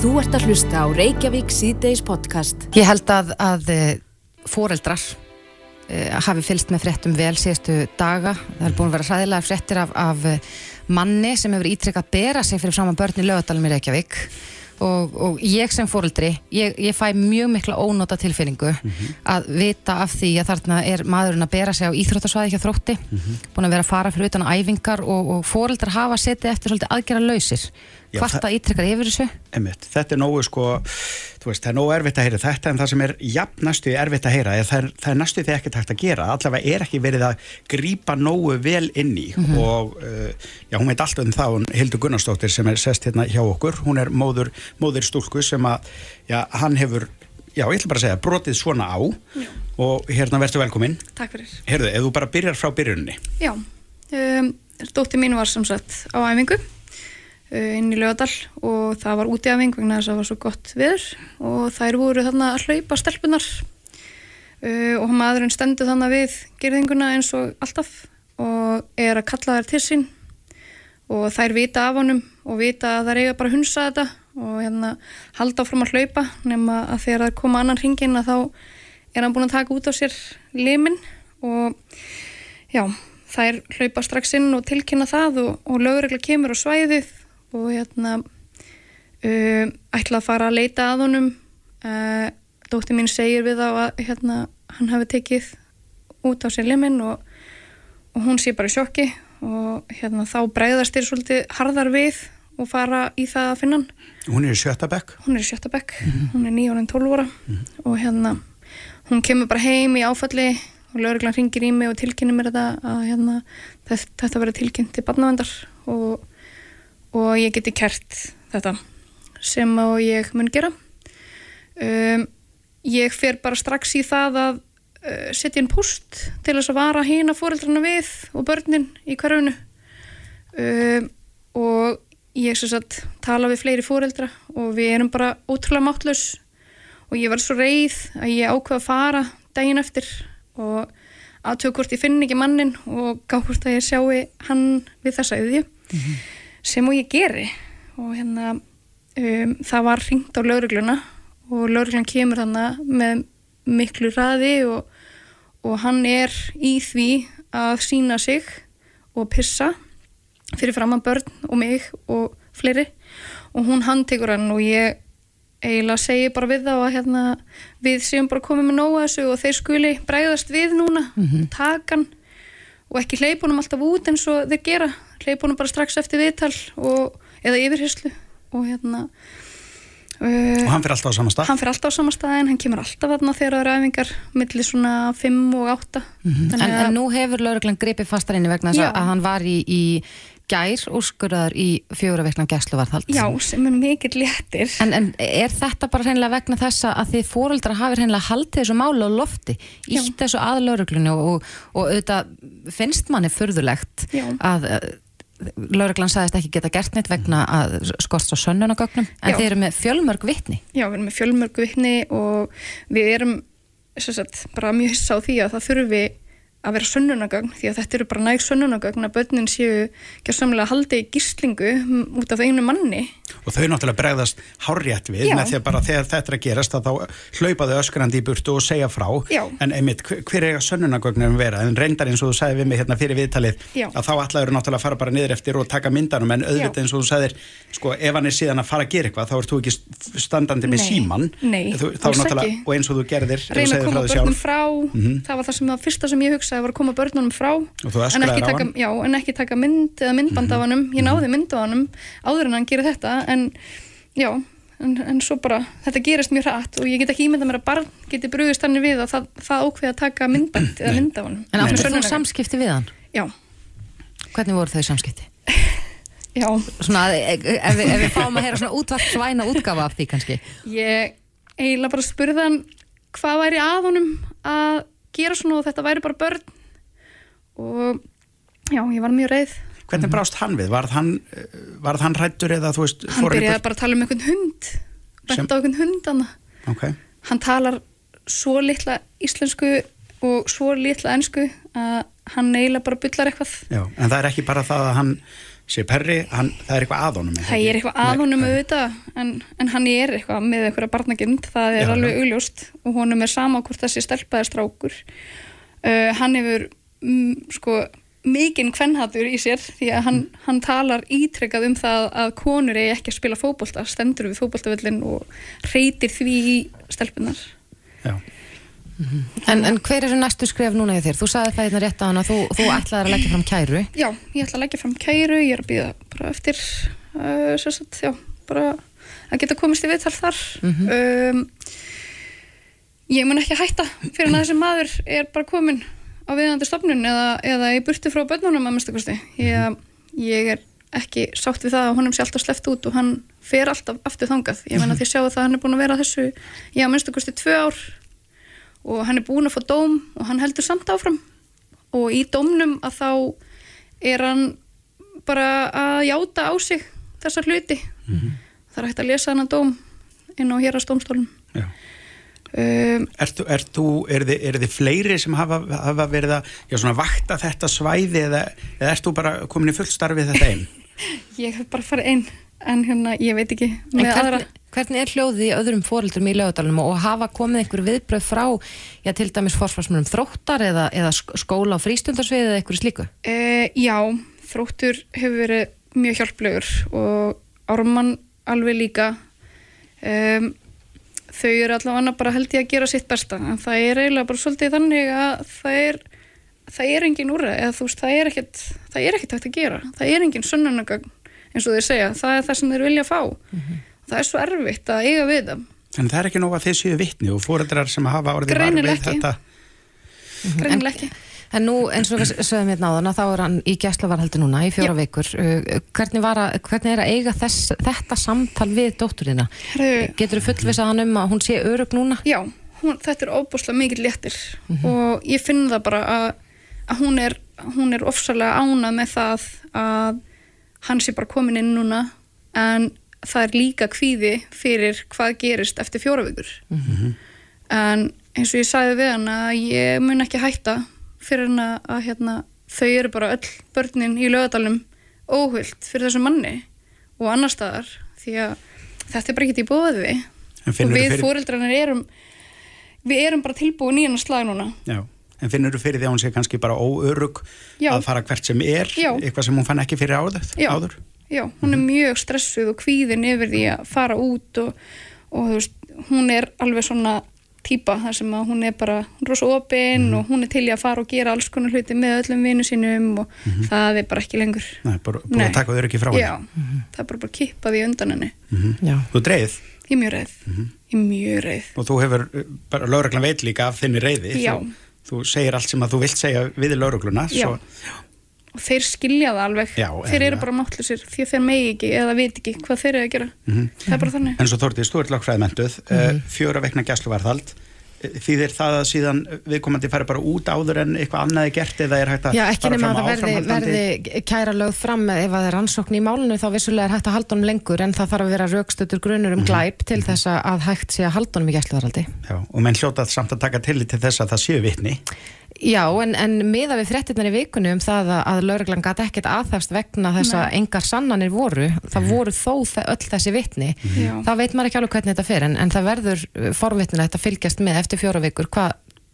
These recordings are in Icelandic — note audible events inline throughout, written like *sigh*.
Þú ert að hlusta á Reykjavík síðdeis podcast. Ég held að, að foreldrar uh, hafi fylst með fréttum vel síðustu daga. Það er búin að vera hræðilega fréttir af, af manni sem hefur ítrykkað að bera sig fyrir fram að börn í lögadalum í Reykjavík og, og ég sem fóreldri, ég, ég fæ mjög mikla ónóta tilfinningu mm -hmm. að vita af því að þarna er maðurinn að bera sig á íþróttasvæði hjá þrótti, mm -hmm. búin að vera að fara fyrir utan æfingar og, og fóreldrar hafa setið eftir svolítið aðgera lausir hvart að ítrykkar yfir þessu? Einmitt, þetta er nógu sko veist, það er nógu erfitt að heyra þetta en það sem er jafn næstu erfitt að heyra er það, er, það er næstu því ekki takt að gera allavega er ekki verið að grýpa nógu vel inn í mm -hmm. og uh, já, hún veit alltaf um það, hún Hildur Gunnarsdóttir sem er sest hérna hjá okkur, hún er móður, móður stúlku sem að já, hann hefur, já, ég ætla bara að segja brotið svona á já. og hérna verður velkominn. Takk fyrir. Herðu, ef þú bara byrjar frá byrjunni. Já, um, dóttir mín var samsagt á æfingu inn í lögadal og það var útíðafing vegna þess að það var svo gott viður og þær voru þarna að hlaupa stelpunar uh, og maðurinn stendur þannig við gerðinguna eins og alltaf og er að kalla þær til sín. Og þær vita af honum og vita að þær eiga bara að hunsa þetta og hérna halda áfram að hlaupa nema að þegar það koma annan hringin að þá er hann búin að taka út á sér limin og já, þær hlaupa strax inn og tilkynna það og, og lögregla kemur á svæðið og hérna um, ætla að fara að leita að honum uh, dótti mín segir við á að hérna, hann hafi tekið út á sér limin og, og hún sé bara í sjokki og hérna, þá bregðast þér svolítið harðar við og fara í það að finna hann Hún er í sjötabekk? Hún er í sjötabekk, mm -hmm. hún er nýjónin tólvóra mm -hmm. og hérna hún kemur bara heim í áfalli og lögreglan ringir í mig og tilkynir mér þetta að hérna, þetta verður tilkynnt til barnavendar og og ég geti kert þetta sem á ég mun gera. Um, ég fer bara strax í það að uh, setja inn post til þess að vara hína fóreldrarna við og börnin í hverjunu um, og ég sem sagt tala við fleiri fóreldra og við erum bara ótrúlega máttlaus. Og ég var svo reið að ég ákveða að fara daginn eftir og aðtöku hvort ég finn ekki mannin og gá hvort að ég sjáu hann við þessa auðju mm -hmm sem og ég geri. Og hérna um, það var ringt á laurugluna og lauruglan kemur þannig með miklu ræði og, og hann er í því að sína sig og pissa fyrir fram að börn og mig og fleiri. Og hún handtekur hann og ég eiginlega segi bara við þá að hérna, við séum bara komið með nóga þessu og þeir skuli bregðast við núna mm -hmm. takan og ekki hleypunum alltaf út eins og þeir gera hleypunum bara strax eftir viðtal og, eða yfirhyrslu og hérna uh, og hann fyrir alltaf á sama stað? hann fyrir alltaf á sama stað en hann kemur alltaf þarna þegar það eru æfingar millir svona 5 og 8 mm -hmm. en, en nú hefur lauruglan gripið fastar inni vegna þess að hann var í, í gær úrskurðar í fjóra veikna gæsluvarðhald. Já, sem er mikill léttir. En, en er þetta bara reynilega vegna þessa að þið fóruldra hafi reynilega haldið þessu málu á lofti, ítt þessu aðlauruglunni og, og, og auðvitað finnst manni förðulegt Já. að lauruglan sagðist ekki geta gert neitt vegna að skorst á sönnunagögnum, en Já. þið eru með fjölmörg vittni. Já, við erum með fjölmörg vittni og við erum sagt, bara mjög hissa á því að það þurfi að vera sönnunagögn því að þetta eru bara næg sönnunagögn að börnin séu ekki að samlega haldi í gíslingu út af einu manni. Og þau náttúrulega bregðast hárjætt við Já. með því að bara þegar þetta er að gerast þá hlaupaðu öskrandi í burtu og segja frá. Já. en einmitt hver er sönnunagögnum vera? En reyndar eins og þú sagði við mig hérna fyrir viðtalið Já. að þá ætlaður náttúrulega að fara bara niður eftir og taka myndanum. En auðvitað eins og þú sagðir sko ef hann er síðan að fara að gera eitthvað þá ert þú ekki standandi með síman og eins og þú gerðir að frá mm -hmm. það var það, sem, það fyrsta sem ég hugsaði var að koma börnunum frá. En ekki, taka, já, en ekki taka mynd eða myndband af hann ég náði mynd af hann áður en hann gerir þetta en já, en, en svo bara þetta gerist mjög hratt og ég get ekki ímynda mér að barn geti brúðist hann við að það, það ákveði að taka myndband eða mynda hann En áttu þú samskipti við hann? Já. Hvernig voru þau samskipti? *laughs* Já. Svona, ef, ef, ef við fáum að heyra svona útvart svæna útgafa af því kannski. Ég eiginlega bara spurði hann hvað væri að honum að gera svona og þetta væri bara börn og já, ég var mjög reið Hvernig mhm. brást hann við? Varð hann, varð hann rættur eða þú veist? Hann byrjaði bara að tala um einhvern hund, bætt á einhvern hund hann. Okay. Hann talar svo litla íslensku og svo litla ennsku að hann eiginlega bara byllar eitthvað. Já, en það er ekki bara það að hann sé Perri, hann, það er eitthvað að honum er það er eitthvað að honum auðvitað en, en hann er eitthvað með eitthvað barnagind það er Já, alveg já. augljóst og honum er sama hvort þessi stelpaði strákur uh, hann hefur mm, sko mikinn kvennhatur í sér því að hann, Mhm. hann talar ítrekkað um það að konur eigi ekki að spila fótbolta stendur við fótboltavöllin og reytir því í stelpunar Já. En, en hver eru næstu skref núna í þér? Þú sagði það hérna rétt á hana, þú, þú ætlaðir að leggja fram kæru. Já, ég ætla að leggja fram kæru, ég er að býða bara eftir uh, sagt, já, bara að geta komist í viðtal þar. Um, Ég mun ekki hætta fyrir að þessi maður er bara komin á viðandi stofnun eða, eða í burtu frá börnunum að minnstu kosti. Ég, ég er ekki sátt við það að honum sé alltaf sleppt út og hann fer alltaf aftur þangað, ég menna því að sjá að hann er búin að vera að þessu, já, að minnstu kosti tvö ár og hann er búin að fá dóm og hann heldur samt áfram. Og í dómnum að þá er hann bara að játa á sig þessar hluti. Það er hægt að lesa hann að dóm inn á hérastómstólum um, Ert, þú- þú, er þið, er þið fleiri sem hafa, hafa verið að já, svona, vakta þetta svæði eða, eða ert þú bara komin í fullt starfið þetta einn? *laughs* ég hef bara farið einn en hérna, ég veit ekki aðra. hvernig, er hljóðið í öðrum fóreldrum í lögadalunum og hafa komið einhver viðbröð frá, já, til dæmis forsvarsmönum þróttar eða, eða sk- skóla á frístundarsviði eða einhverju slíku? Uh, já, þróttur hefur verið mjög hjálplegur og Ármann alveg líka. Um, þau eru allavega bara held ég að gera sitt besta en það er eiginlega bara svolítið þannig að það er það er engin úrra eða þú veist það er ekkert það er ekkert hægt að gera, það er engin sönnunagögn eins og þeir segja, það er það sem þeir vilja fá það er svo erfitt að eiga við það En það er ekki nóg að þið séu vitni og fóreldrar sem hafa orðið var Greinilega við ekki. þetta greinilega ekki En nú, eins og við sögum hérna áðan, að þá er hann í gæslavarhaldi núna í fjóra Já. vikur. Uh, Hvernig, var að, hvernig er að eiga þess, þetta samtal við dótturina? Getur þú fullvisa hann um að hún sé örug núna? Já, hún, þetta er óbúslega mikið léttir og ég finn það bara að, að hún, er, hún er ofsalega ánað með það að hann sé bara komin inn núna en það er líka kvíði fyrir hvað gerist eftir fjóra vikur. En eins og ég sagði við hann að ég mun ekki hætta fyrir hann að, að hérna, þau eru bara öll börnin í lögadalum óhullt fyrir þessu manni og annar staðar því að þetta er bara ekki í bóði En og við fyrir- fóreldrarnir erum við erum bara tilbúin í hennar slag núna. Já. En finnur þú fyrir því að hún sé kannski bara óörug Já. að fara hvert sem er, Já. eitthvað sem hún fann ekki fyrir áður? Já. áður? já, hún er mjög stressuð og kvíðin yfir því að fara út og, og veist, hún er alveg svona típa þar sem að hún er bara rosa opinn og hún er til í að fara og gera alls konar hluti með öllum vinnu sínum og það er bara ekki lengur Nei, bara búin Nei. að taka þau ekki frá henni. já, það er bara bara kippað í undan henni Já. Þú dreið ég er mjög reið, ég er mjög reið og þú hefur, uh, bara lögreglan veit líka af þinni reyði. Já. Þú, þú segir allt sem að þú vilt segja við lögregluna. Já. og þeir skilja það alveg Já, þeir eru bara máttlusir því að þeir megi ekki eða veit ekki hvað þeir eru að gera það er bara þannig En svo Þórdís, þú ert lögfræðmentuð, mm Mhm. fjóra veikna gæsluvarðald. Þýðir það að síðan viðkomandi fari bara út áður en eitthvað annað er gert eða er hægt að Já, ekki nema að það verði, verði kæra lögð fram ef að það er rannsókn í málinu þá vissulega er hægt að halda honum lengur en það þarf að vera raukstötur grunur um glæp til þess að- hægt sé að halda honum í gæsluvarhaldi. Já, og menn hljótað samt að taka tillit til þess að það séu vitni. Já, en, en miða við fréttinnar í vikunni um það að, að lauruglan gæti ekkert aðþefst vegna þess að engar sannanir voru, það voru þó þe- öll þessi vitni, Já. þá veit maður ekki alveg hvernig þetta fer en, en það verður uh, forvitnilegt að fylgjast með eftir fjóra vikur hva,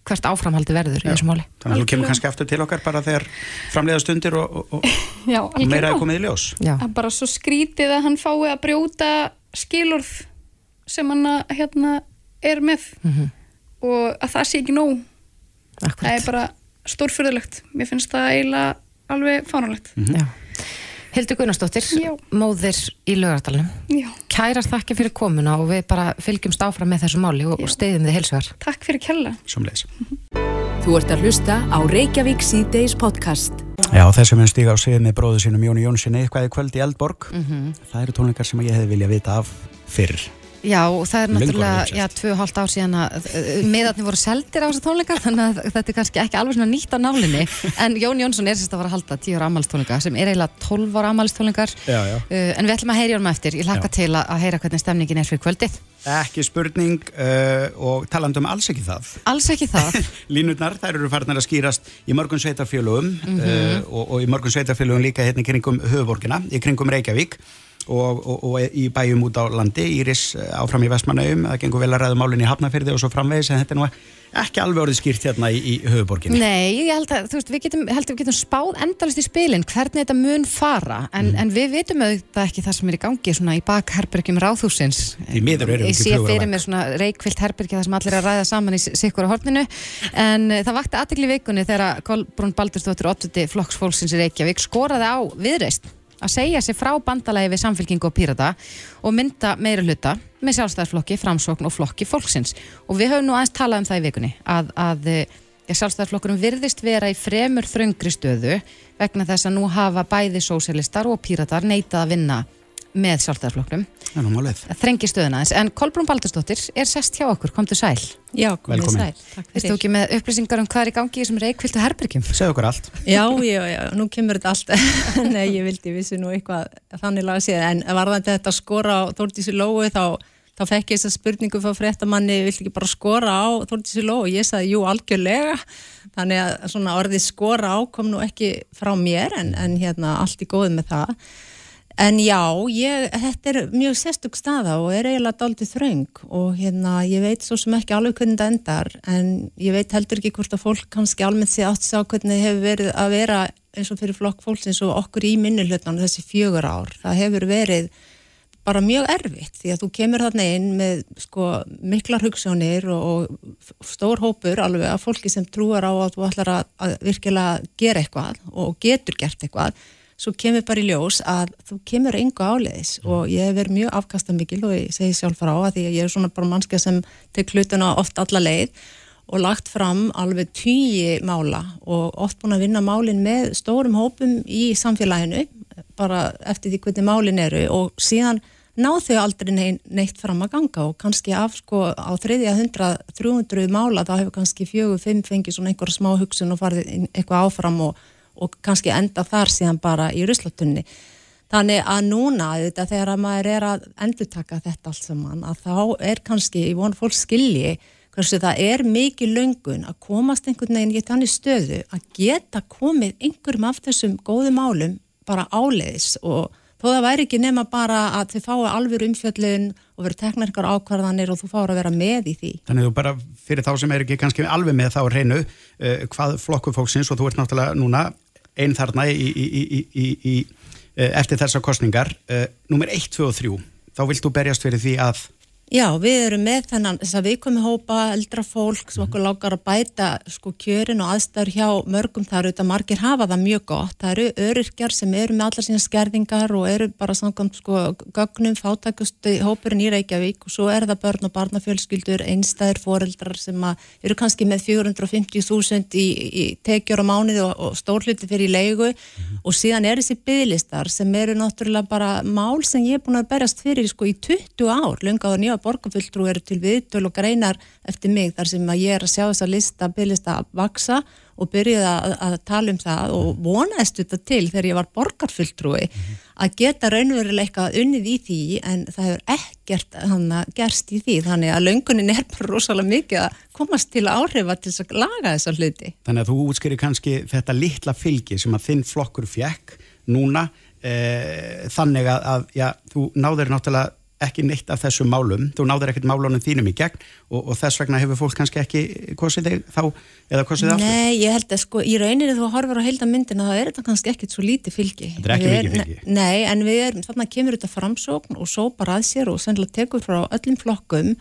hvert áframhaldi verður í þessu máli. Þannig að þú kemur kannski aftur til okkar bara þegar framleiða stundir og, og, og, *laughs* Já, og meira er komið í ljós. Já, að bara svo skrítið að hann fái að brjóta skilurð sem hann hérna er með. Og að það sé ekki nóg það akkurat. er bara stórfyrðulegt mér finnst það eiginlega alveg fánulegt Já. Hildur Gunnarsdóttir, Já. móðir í lögardalunum. já, Kærar þakki fyrir komuna og við bara fylgjumst áfram með þessu máli og, og steyðum þið heilsugar. takk fyrir kella. Þú ert að hlusta á Reykjavík C-Days podcast. Já, þessi mun stíga á sig með bróðu sínum Jóni Jónssoni eitthvað í kvöld í Eldborg. Það eru tónleikar sem ég hefði viljað vita af fyrr. Já, og það er náttúrulega, orðið já, tvö og hálft ár síðan að uh, miðarnir voru seldir á þessu tónleika þannig að þetta er kannski ekki alveg svona nýtt á nálinni. *laughs* En Jón Jónsson er sérst að fara að halda 10 ára ammælistónleika sem er eiginlega 12 ára já. uh, en við ætlum að heyra í honum eftir. Ég hlakka til að, að heyra hvernig stemningin er fyrir kvöldið. Ekki spurning uh, og talandum alls ekki það. Alls ekki það. *laughs* Línurnar, þær eru farnar að skýrast í mörgum sveitafélögum Mhm. uh, og, og í mörgum sveitafélögum líka hérna í kringum höfuborgina, í kringum Reykjavík og, og, og í bæjum út á landi, Íris uh, áfram í Vestmannaugum, það gengur vel að ræða málinn í Hafnafyrði og svo framvegis en þetta er nú ekki alveg orðið skýrt hérna í, í höfuborginni. Nei, ég held að, veist, við getum, held að við getum spáð endalist í spilin hvernig þetta mun fara en, Mm. en við vitum auðvitað ekki það sem er í gangi svona í bakherbergjum ráðhúsins Því miður erum við Ég sé fyrir mér svona reikvilt herbergi það sem allir er að ræða saman í sikkur á horninu en uh, það vakti aðtekli vikunni þegar Kolbrún Baldursdóttir Ottudi flokksfólksins í Reykjavík skoraði á viðreist að segja sig frá bandalagi við samfélkingu og pírata og mynda meira hluta með sjálfstæðarflokki, framsókn og flokki fólksins. Og við höfum nú aðeins talað um það í vikunni að, að ja, sjálfstæðarflokkurum virðist vera í fremur þröngri stöðu vegna þess að nú hafa bæði sósialistar og píratar neitað að vinna með sjálfstæðarflokknum Það er nú málið. þrengi stöðuna þess, en Kolbrún Baldursdóttir er sest hjá okkur, komdu sæl Já, komið sæl. Takk fyrir. ekki með upplýsingar um hvað er í gangi í þessum reikviltu herbergjum? Segðu okkur allt. Já, já, já, nú kemur þetta allt. *laughs* Nei, ég vildi vissi nú eitthvað þannig laga séð, en varðandi þetta að skora á Þórdísi Lóu þá, þá fekk ég þessa spurningu frá fréttamanni, viltu ekki bara skora á Þórdísi Lóu? Og ég sagði, jú, algjörlega. Þannig að svona orðið skora á kom nú ekki frá mér, en, en hérna allt í góð með það. En já, ég, þetta er mjög sérstök staða og er eiginlega daldið þröng og hérna ég veit svo sem ekki alveg hvernig þetta endar en ég veit heldur ekki hvort að fólk kannski almennt sé átt sá hvernig hefur verið að vera eins og fyrir flokk fólksins og okkur í minnulöfnan þessi fjögur ár. Það hefur verið bara mjög erfitt því að þú kemur þarna inn með sko miklar hugssjónir og, og stór hópur alveg að fólki sem trúar á að þú ætlar að, að virkilega gera eitthvað og getur gert eitthvað svo kemur bara í ljós að þú kemur engu áleiðis og ég hef verið mjög afkastamikil og ég segi sjálf frá að því að ég er svona bara mannska sem tek hlutuna oft alla leið og lagt fram alveg tíi mála og oft búin að vinna málin með stórum hópum í samfélaginu bara eftir því hvernig málin eru og síðan náð þau aldrei neitt fram að ganga og kannski af sko á þriðja hundra, 300 mála þá hefur kannski fjögur, fimm fengið svona einhver smá hugsun og farið eitthvað áfram og, og kannski enda þar síðan bara í ruslatunni. Þannig að núna þetta þegar að maður er að endurtaka þetta allt saman að þá er kannski í von fólk skilji hversu það er mikið löngun að komast einhvern veginn í þannig stöðu að geta komið einhverjum af þessum góðu málum bara áleiðis og þó það væri ekki nema bara að þið fái alveg umfjöllun og verið teknar ykkur ákvarðanir og þú fáir að vera með í því. Þannig þú bara fyrir þá sem er ekki kannski alveg með þá reynu uh, hvað flokku fólksins og þú ert náttúrulega núna einn þarna í, í, í, uh, eftir þessar kostningar uh, nummer 1, 2 og 3 þá vilt þú berjast fyrir því að Já, við erum með þennan þess að við komum hópa eldra fólk sem okkur lákar að bæta sko kjörin og aðstæður hjá mörgum. Þar auðvitað margir hafa það mjög gott. Það eru öryrkjar sem eru með allar sína skerðingar og eru bara samkvæmt sko gögnum fátækustu hópurinn í Reykjavík. Og svo er það börn og barnafjölskyldur, einstæðir foreldrar sem eru kannski með 450.000 í, í tekjur á mánuði og, og stórluti fyrir í leigu. Og síðan er þessi bygglistar sem eru náttúrulega bara mál sem ég er búin að berjast fyrir sko í 20 ár, lungaður nýja borgarfulltrú eru til viðtöl og greinar eftir mig þar sem að ég er að sjá þessa lista, bygglista að vaksa og byrjuði að, að tala um það og vonaðist þetta til þegar ég var borgarfulltrúi að geta raunveruleika unnið í því en það hefur ekkert hana, gerst í því þannig að löngunin er bara rosalega mikið að komast til áhrifa til að laga þessa hluti. þannig að þú útskýri kannski þetta litla fylgi sem að þinn flokkur fjekk núna uh, þannig að, að já, þú náður náttúrulega ekki neitt af þessum málum, þú náður ekkert málunum þínum í gegn og, og þess vegna hefur fólk kannski ekki kosið þig þá eða kosið þig aftur. Nei, ég held að sko í rauninni þú horfur á heilda myndina þá er þetta kannski ekkert svo lítið fylgi. Þetta er ekki Við mikið fylgi. Nei, en við erum, þarna kemur þetta framsókn og sópar að sér og sennilega tekur frá öllum flokkum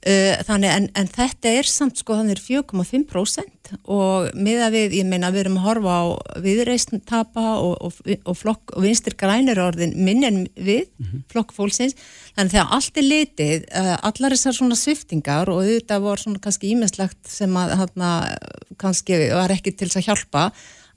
þannig en, en þetta er samt sko þannig 4,5% og miða við, ég meina við erum að horfa á viðreisn tapa og, og, og flokk og vinstir grænir orðin minn en við, flokk fólksins. Þannig þegar allt er litið uh, allar þessar svona sviftingar og þetta voru svona kannski ímestlegt sem að hana, kannski var ekki til þess að hjálpa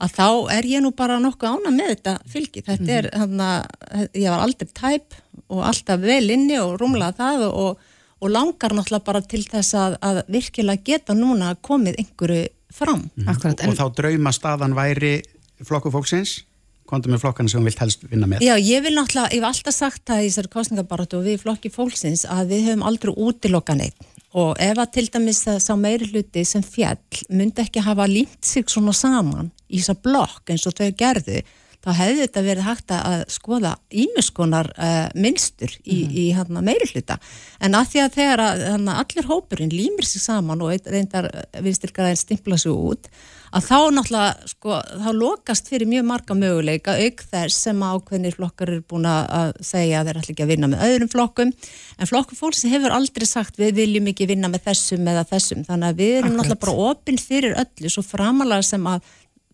að þá er ég nú bara nokkuð ána með þetta fylgi. Þetta er, þannig að ég var aldrei tæp og alltaf vel inni og rúmlega það og, og langar náttúrulega bara til þess að, að virkilega geta núna komið einhverju fram. Akkurat, og, og þá drauma staðan væri flokku fólksins kontum með flokkana sem hún vilt helst vinna með. Já, ég vil náttúrulega, ég hef alltaf sagt það í þessari kostningabaratu og við flokki fólksins að við höfum aldrei útilokka neitt og ef að til dæmis það sá meiri hluti sem fjall myndi ekki hafa límt sig svona saman í þessa blokk eins og þau gerðu þá hefði þetta verið hægt að skoða ímiskonar uh, minnstur í, mm -hmm. í hana, meiri hluta en að því að þegar að, hana, allir hópurinn límir sig saman og reyndar viðstyrkaðin stimpla sig út að þá náttúrulega, sko, þá lokast fyrir mjög marga möguleika auk þess sem ákveðnir flokkar eru búin að segja að þeir ætla ekki að vinna með öðrum flokkum en flokku fólks hefur aldrei sagt við viljum ekki vinna með þessum eða þessum þannig að við erum Akkurat. náttúrulega bara opinn fyrir öllu svo framalega sem að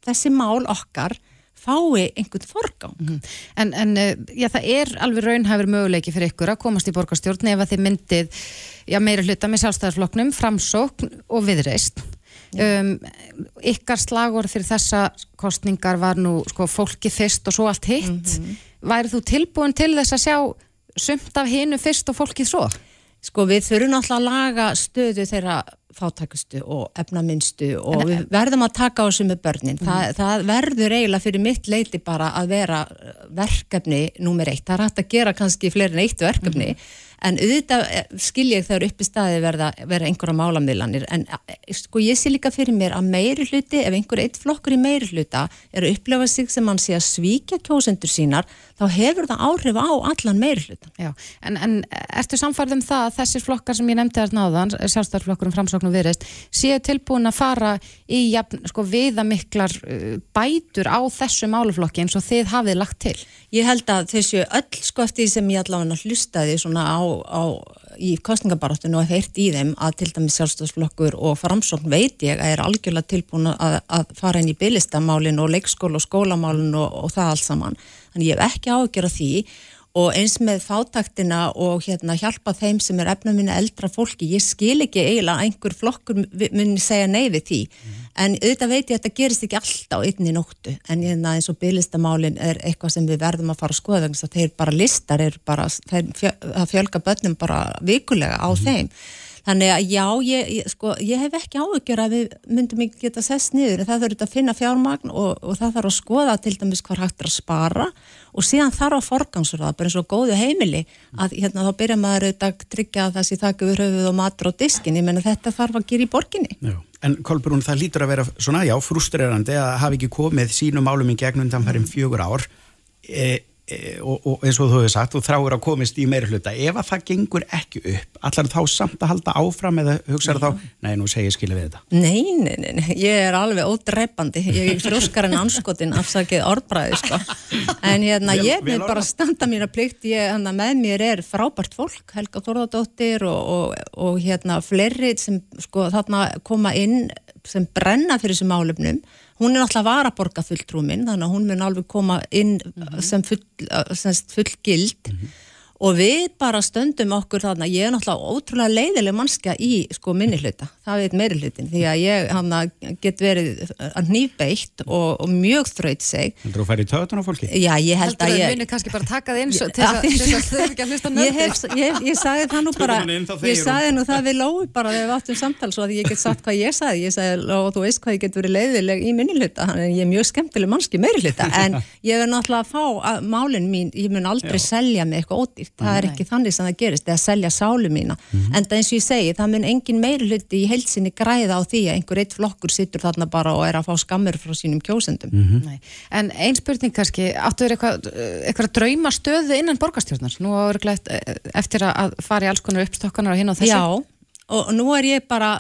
þessi mál okkar fái einhvern forgang. Mm -hmm. En, en eh, já, það er alveg raunhæfur möguleiki fyrir ykkur að komast í borgarstjórn ef að þið myndið já, meira hluta með sjálfstæðarflokknum, framsókn og viðreist um, ykkar slagur fyrir þessa kostningar var nú sko, fólki fyrst og svo allt hitt mm -hmm. værið þú tilbúin til þess að sjá sumt af hinnu fyrst og fólkið svo? Sko við þurfum alltaf að laga stöðu þeirra fátækustu og efnaminstu og en, við verðum að taka á þessu með börnin. Mm. Það, það verður eiginlega fyrir mitt leiti bara að vera verkefni númer eitt. Það er hægt að gera kannski fleirin eitt verkefni mm en auðvitað eh, skil ég þegar upp í staði verða, verða einhverja málamílanir en eh, sko ég sé líka fyrir mér að meiri hluti, ef einhver eitt flokkur í meiri hluta er að upplefa sig sem mann sé að svíkja kjósendur sínar, þá hefur það áhrif á allan meiri hlutan. Já, en, en ertu samfarið um það að þessir flokkar sem ég nefndi þar náðan, sjálfstæðarflokkur um framsóknu viðreist, séu tilbúin að fara í jafn, sko, viðamiklar uh, bætur á þessu máluflokki eins og þið hafið lagt til? Ég held að þessu öll sko eftir því sem ég allavega hlustaði svona á á, í kostningabaráttinu og heirt í þeim að til dæmis sjálfstofsflokkur og framsókn veit ég að er algjörlega tilbúin að, að fara inn í byggistamálin og leikskóla og skólamálin og, og það allt saman. Þannig ég hef ekki ágjör að því og eins með fátaktina og hérna hjálpa þeim sem er efna minna eldra fólki, ég skil ekki eiginlega einhver flokkur muni segja nei við því mm. en auðvitað veit ég að þetta gerist ekki alltaf einni nóttu en hérna eins og byggistamálin er eitthvað sem við verðum að fara að skoða að þeir bara listar, bara, þeir fjölga börnum bara vikulega á mm. þeim Þannig að já, ég, ég, sko, ég hef ekki áhugjör að við myndum ekki geta sest niður það þurft að finna fjármagn og, og það þarf að skoða til dæmis hvað hægt er að spara og síðan þarf að forgangsraða, bara eins og góðu heimili að hérna þá byrja maður að tryggja að það sé þakku við höfuð og matur á diskin, ég menna þetta þarf að gera í borginni. Já. En Kolbrún, það lítur að vera svona, já, frustrerandi að hafa ekki komið sínum álum í gegnum þann farin fjögur ár. E, og, og eins og þú hefur sagt, þú þráur að komist í meiri hluta, ef að það gengur ekki upp allar þá samt að halda áfram eða hugsaður þá, nei nú segir skilja við þetta. Nei, nei, nei, nei. ég er alveg ódreipandi, ég er frúskar en anskotin afsakið orðbræði sko. en hérna vel, ég vil bara standa mér að plikt, ég, hérna með mér er frábært fólk, Helga Þorðardóttir og, og, og hérna fleiri sem sko þarna koma inn sem brenna fyrir þessum álefnum hún er náttúrulega varaborga fulltrúmin þannig að hún mun alveg koma inn mm -hmm. sem full, full gild -hmm og við bara stöndum okkur þarna, ég er náttúrulega ótrúlega leiðileg mannska í sko minni hluta, það veit meiri hlutin því að ég hann get verið að nýbeitt og, og mjög þraut seg. Heldur þú að færi í töðun á fólki? Já, ég held að ég... Heldur þú að muni kannski bara taka þið eins og til þess að þau ekki að hlusta nöfnir? Ég, ég, ég sagði það nú bara, ég sagði nú það við lói bara þegar við áttum samtal svo að ég get sagt hvað ég sagði, ég sagði og þú veist hvað ég get verið leiðileg í minni hluta, þannig að ég er mjög skemmtileg mannski meiri hluta, en ég er náttúrulega að fá að málinn mín, ég mun aldrei selja mig eitthvað ódýrt nýtt, það er ekki þannig sem það gerist eða selja sálu mína, mm -hmm. en það eins og ég segi það mun engin meir hluti í heilsinni græða á því að einhver eitt flokkur sittur þarna bara og er að fá skammur frá sínum kjósendum. Mm -hmm. En einn spurning kannski áttu þér eitthvað, eitthvað drauma stöðu innan borgarstjórnar, nú glætt eh, eftir að fara í alls konar uppstokkanar og hinn á þessu Já og nú er ég bara,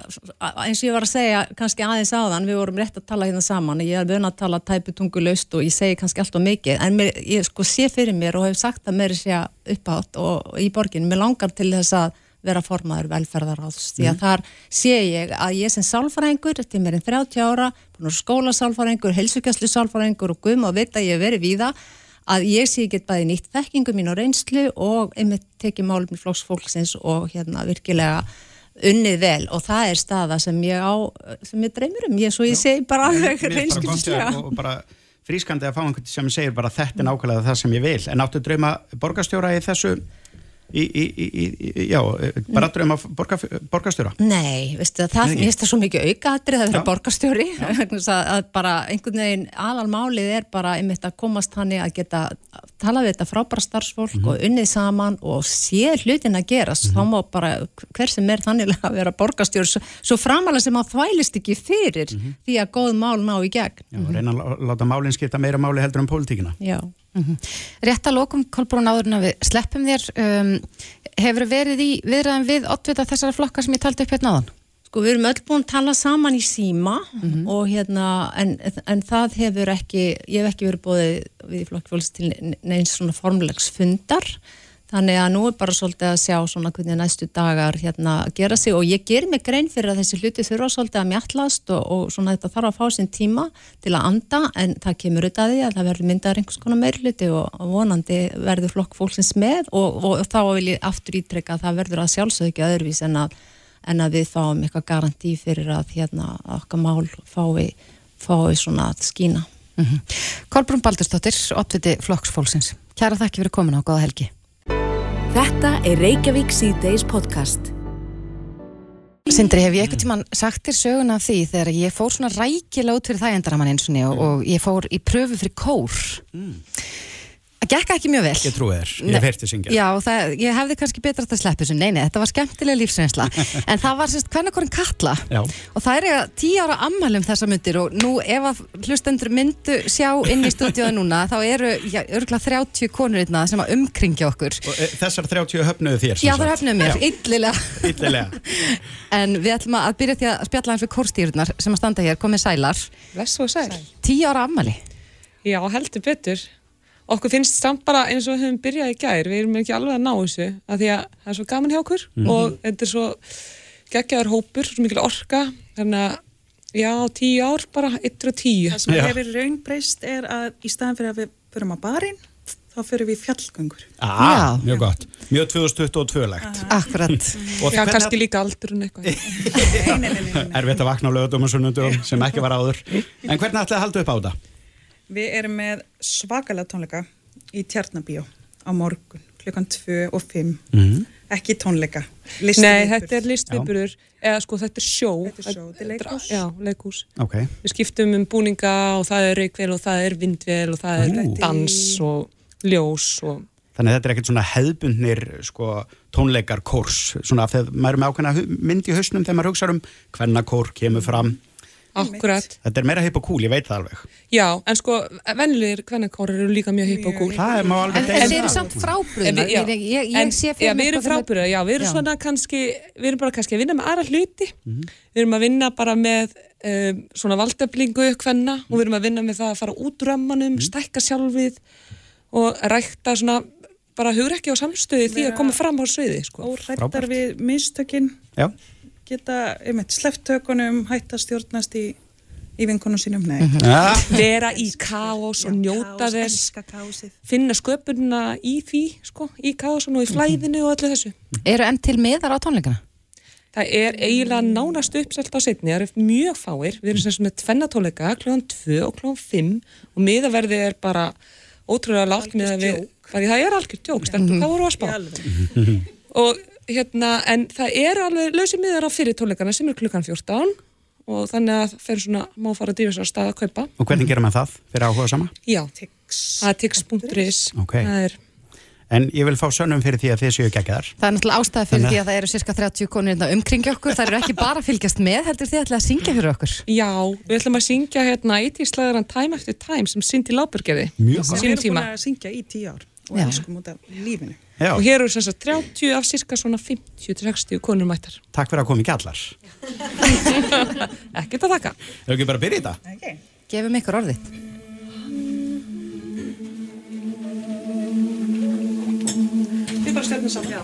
eins og ég var að segja kannski aðeins áðan, við vorum rétt að tala hérna saman, ég er vöna að tala tæputungulaust og ég segi kannski allt og mikið en mér, ég sko sé fyrir mér og hef sagt það mér sé uppátt og í borginu mér langar til þess að vera formaður velferðaráðs, því að mm. þar sé ég að ég sem sálfræðingur til mér en 30 ára, skólasálfræðingur helsugæslu sálfræðingur og gum og veit að ég veri við það að ég sé ekki bæði nýtt þekkingu mín og reynslu og einmitt tekið málum í flóksfólksins og hérna virkilega unnið vel og það er staða sem ég á, sem ég dreymir um, ég svo ég segi bara alveg reynskilslega. hjá- og bara frískandi að fá einhvern sem segir bara þetta er nákvæmlega það sem ég vil. En áttu drauma borgarstjóra í þessu í, í, í, já, bara drauma borgar, borgarstjóra Nei, veistu, það, Nei. mér finnst það svo mikið aukaðrið að vera *laughs* þess að, að bara einhvern veginn aðalmálið er bara einmitt að komast hann að geta tala við þetta frábæra starfsfólk Mhm. og unnið saman og sé hlutin að gerast þá má bara hver sem er þannig að vera borgarstjóri svo, svo framalega sem að þvælist ekki fyrir Mhm. því að góð mál ná í gegn já, reyna að lá- láta málinn skipta meira máli heldur um pólitíkina Já. Rétt að lókum, Kolbrún, áður en að við sleppum þér, um, hefur verið í viðræðan við oddvita þessara flokka sem ég taldi upp hérna áðan? Sko við erum öll búin að tala saman í síma Mhm. og hérna, en, en það hefur ekki, ég hef ekki verið bóðið við í flokkfjóls til neins svona formlegs fundar, þannig að nú er bara svolítið að sjá svona hvernig næstu dagar hérna gera sig og ég ger mig grein fyrir að þessi hluti þurfa svolítið að mjallast og, og svona þetta þarf að fá sinn tíma til að anda en það kemur auðvitað að því að það verður myndaður einhvers konar meirluti og, og vonandi verður flokkfólksins með og, og, þá vil ég aftur ítrekka að það verður að sjálfsögðu ekki öðruvís en að en að við fáum eitthvað garantí fyrir að hérna okkar mál fái, fái svona að skína. Mm Kolbrún Baldursdóttir, oddviti flokksfólksins. Kæra þakki fyrir komin á góða helgi. Þetta er Reykjavík C-Days podcast. Sindri, hef ég eitthvað tímann sagt þér söguna af því þegar ég fór svona rækilega út fyrir þægendaramann eins og, og, og ég fór í pröfu fyrir kór. Það gekk ekki mjög vel. ég trúi þér, ég hef heyrti syngja. Já, það, ég hefði kannski betra að sleppa þessu, nei, nei, þetta var skemmtilega lífsreynsla. *laughs* En það var sérst hvernig Katla. Já. og það er tíu ára ammælum þessa myndir og nú ef að hlustendur myndu sjá inn í stúdíóða núna þá eru, já, örgulega 30 konur einna sem að umkringja okkur. Og e, þessar 30 höfnuðu þér Já, það höfnum mér, Já, illilega. Illilega. *laughs* En við ætlum að byrja því að spjalla hans við kórstýrurnar sem að standa hér, komið sælar. Og sæl. Tíu ára ammæli Já, heldur betur. Okkur finnst samt bara eins og við höfum byrjað í gær, við erum ekki alveg að ná þessu, af því að það er svo gaman hjá okkur og þetta er svo geggjaður hópur, svo mikil orka, þannig að já, tíu ár bara, eittur og tíu. Það sem Já. hefur raun breyst er að í staðan fyrir að við förum á barinn, þá förum við fjallgöngur. ah, Já. mjög gott, mjög 2022-legt Akkurat og Já, hvernig- kannski líka aldurinn eitthvað. Nei, nei, nei, nei, nei. erfitt að vakna á lögutum og sunnundum sem ekki var áður en hvernig ætlaði að halda upp á þetta? Við erum með svakalega tónleika í Tjarnabíó á morgun, klukkan 2 og 5. Mm. Ekki tónleika. Nei, þetta er listviðburður, eða sko þetta er sjó. Þetta er sjó, þetta er leikhús. Já, leikhús. ok, Við skiptum um búninga og það er reykvel og það er vindvel og það er Ú. dans og ljós og þannig að þetta er ekkert svona hefðbundnir sko, tónleikar kórs svona þegar maður er með ákveðna mynd í hausnum þegar maður hugsa um hvenna kór kemur fram akkurat. þetta er meira hipp og cool, ég veit það alveg. Já, en sko, vennilegir kvennakórar eru líka mjög hipp og gúl. það er má alveg En deila þeir eru samt En já. ég, ég, ég En- sé já, fyrir við erum frábæra, já, við erum Já. svona kannski, við erum bara kannski að vinna með aðra hluti, við erum að vinna bara með um, svona valdeflingu hvenna og við erum að vinna með það að fara út rammanum, stækka sjálfið og rækta svona bara hugrekki á samstöði því að koma fram á sviði, sko. Geta, einmitt, sleftökunum, hætta að stjórnast í, í vinkonum sínum. Nei. ja, Vera í kaos og njóta Kaos, þess, finna sköpunna í því, sko, í kaosun og í flæðinu og öllu þessu. Eru enn til miðar á tónleikana? Það er eiginlega nánast uppselt á setni, það eru mjög fáir, við erum sem sagt með tvennatóleika, kljóðan 2 og kljóðan 5 og miðaverði er bara ótrúlega látt með að við, bara, það er algjör djók, stelpur, hvað voru að spá? Og hérna, en það er alveg lausið miðar á fyrir tóleikana sem er klukkan 14 og þannig að það fer svona, má fara að dýfa sér á stað að kaupa. og hvernig gerir maður það fyrir áhuga sama? Já, Tix. það er tix.is, Ok. það er, en ég vil fá sönnum fyrir því að þið séu geggjaðar Það er náttúrulega ástæða fyrir Þannig að- því að það eru cirka 30 konur hérna umkringja okkur, það eru ekki bara að fylgjast með, heldur þið ætla að syngja fyrir okkur. já, við ætlum að syngja hérna 80 slæðaran Time After Time sem Cindy Lauper gerði. Mjög gott. Við erum búin að syngja í tíu ár og elskum út af lífinu. Já, og hér eru sem sagt 30 af cirka svona 50-60 konur mættar. takk fyrir að koma ekki allar *laughs* Ekkert að þakka. Hefur ekki bara að byrja í þetta? Okay. Gefum ykkur orðið. Við bara stefnum saman. Já.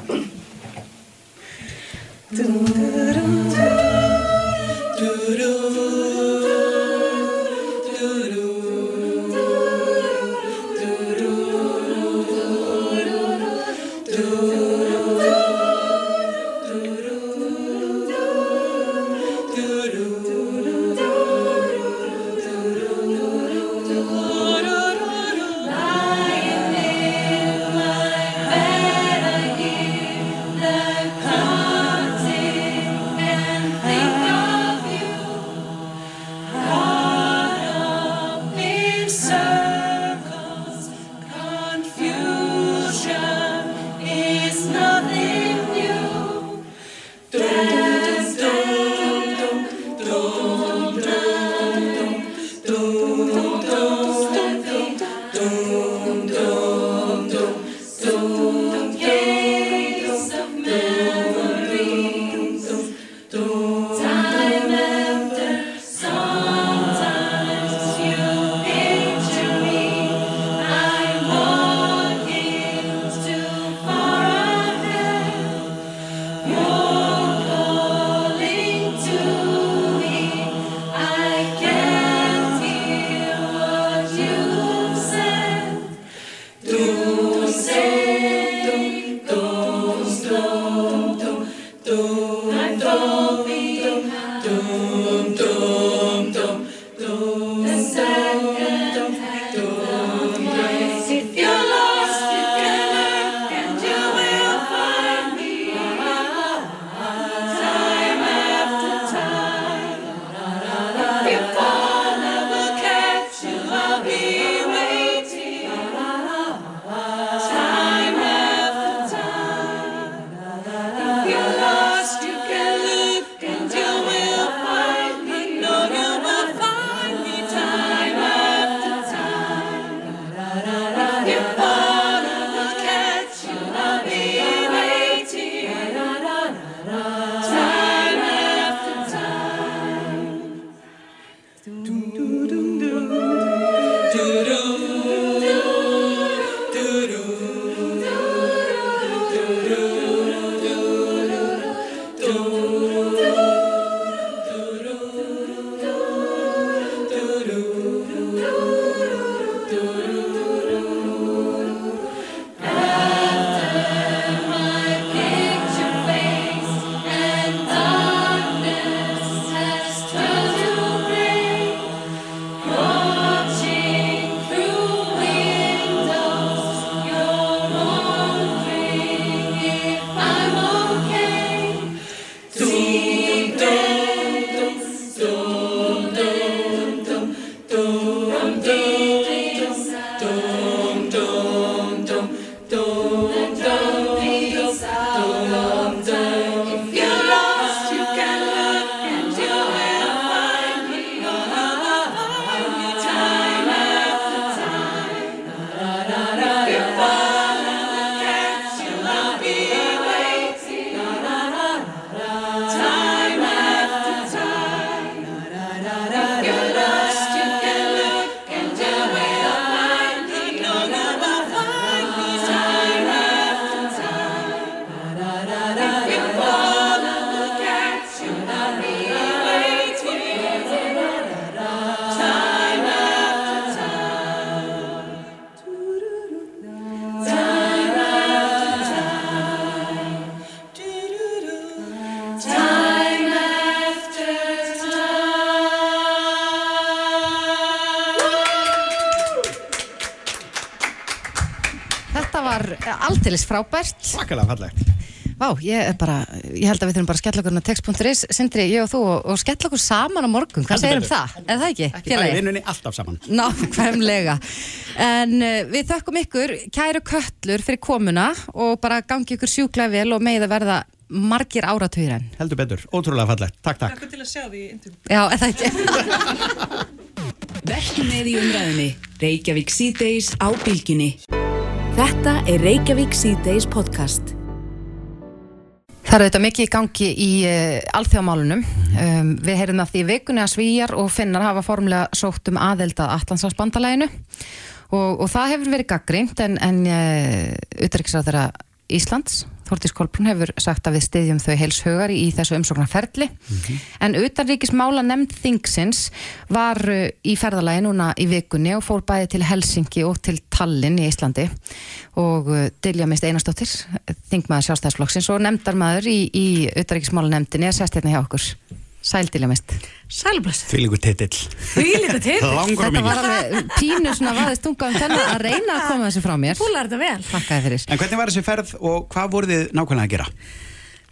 Aldeilis frábært Svakalega fallegt. Vá, ég er bara, ég held að við þurfum bara að skella okkur á text.is, Sindri, ég og þú og, og skella okkur saman á morgun, hvað segir um það? Er það ekki? Ekki í félagi? vinnunni, alltaf saman. Nákvæmlega En uh, við þökkum ykkur kæru köllur fyrir komuna og bara gangi ykkur sjúklega vel og megið að verða margir áratugir enn Heldur betur, ótrúlega fallegt. Takk, takk. Takk til að sjá því í intervjú. Já, er það ekki? *laughs* Vertu með í umræðinni. Reykjavík síðdeis á bylginni. Þetta er Reykjavík síðdeis podcast. Það eru þetta mikið í gangi í uh, alþjóðamálunum. Um, við heyrum af því vikunni að Svíjar og Finnar hafa formulega sótt um aðeld að Atlantsafsbandalæginu og, og það hefur verið gaggrínt en, en uh, utryggisráð þeirra Íslands, Þórtís Kolbrún hefur sagt að við styðjum þau heils hugar í, þessu umsóknarferli. En utanríkismála nefnd Þingsins var uh, í ferðalagi núna í vikunni og fór bæði til Helsingi og til Tallinn í Íslandi. Og uh, Dilja Mist Einarsdóttir þingmaður sjálfstæðsflokksins og nefndarmaður í, í utanríkismála nefndinni er sest hérna hjá okkur Sæl Dilja Mist Sælbless, Fylgur titill. líka til *laughs* Langur og Þetta var alveg pínu svona vaðist tunga um þennan að reyna að koma þessu frá mér. Fúlar þetta vel. Takkaði fyrir. En hvernig var þessi ferð og hvað voruð þið nákvæmlega að gera?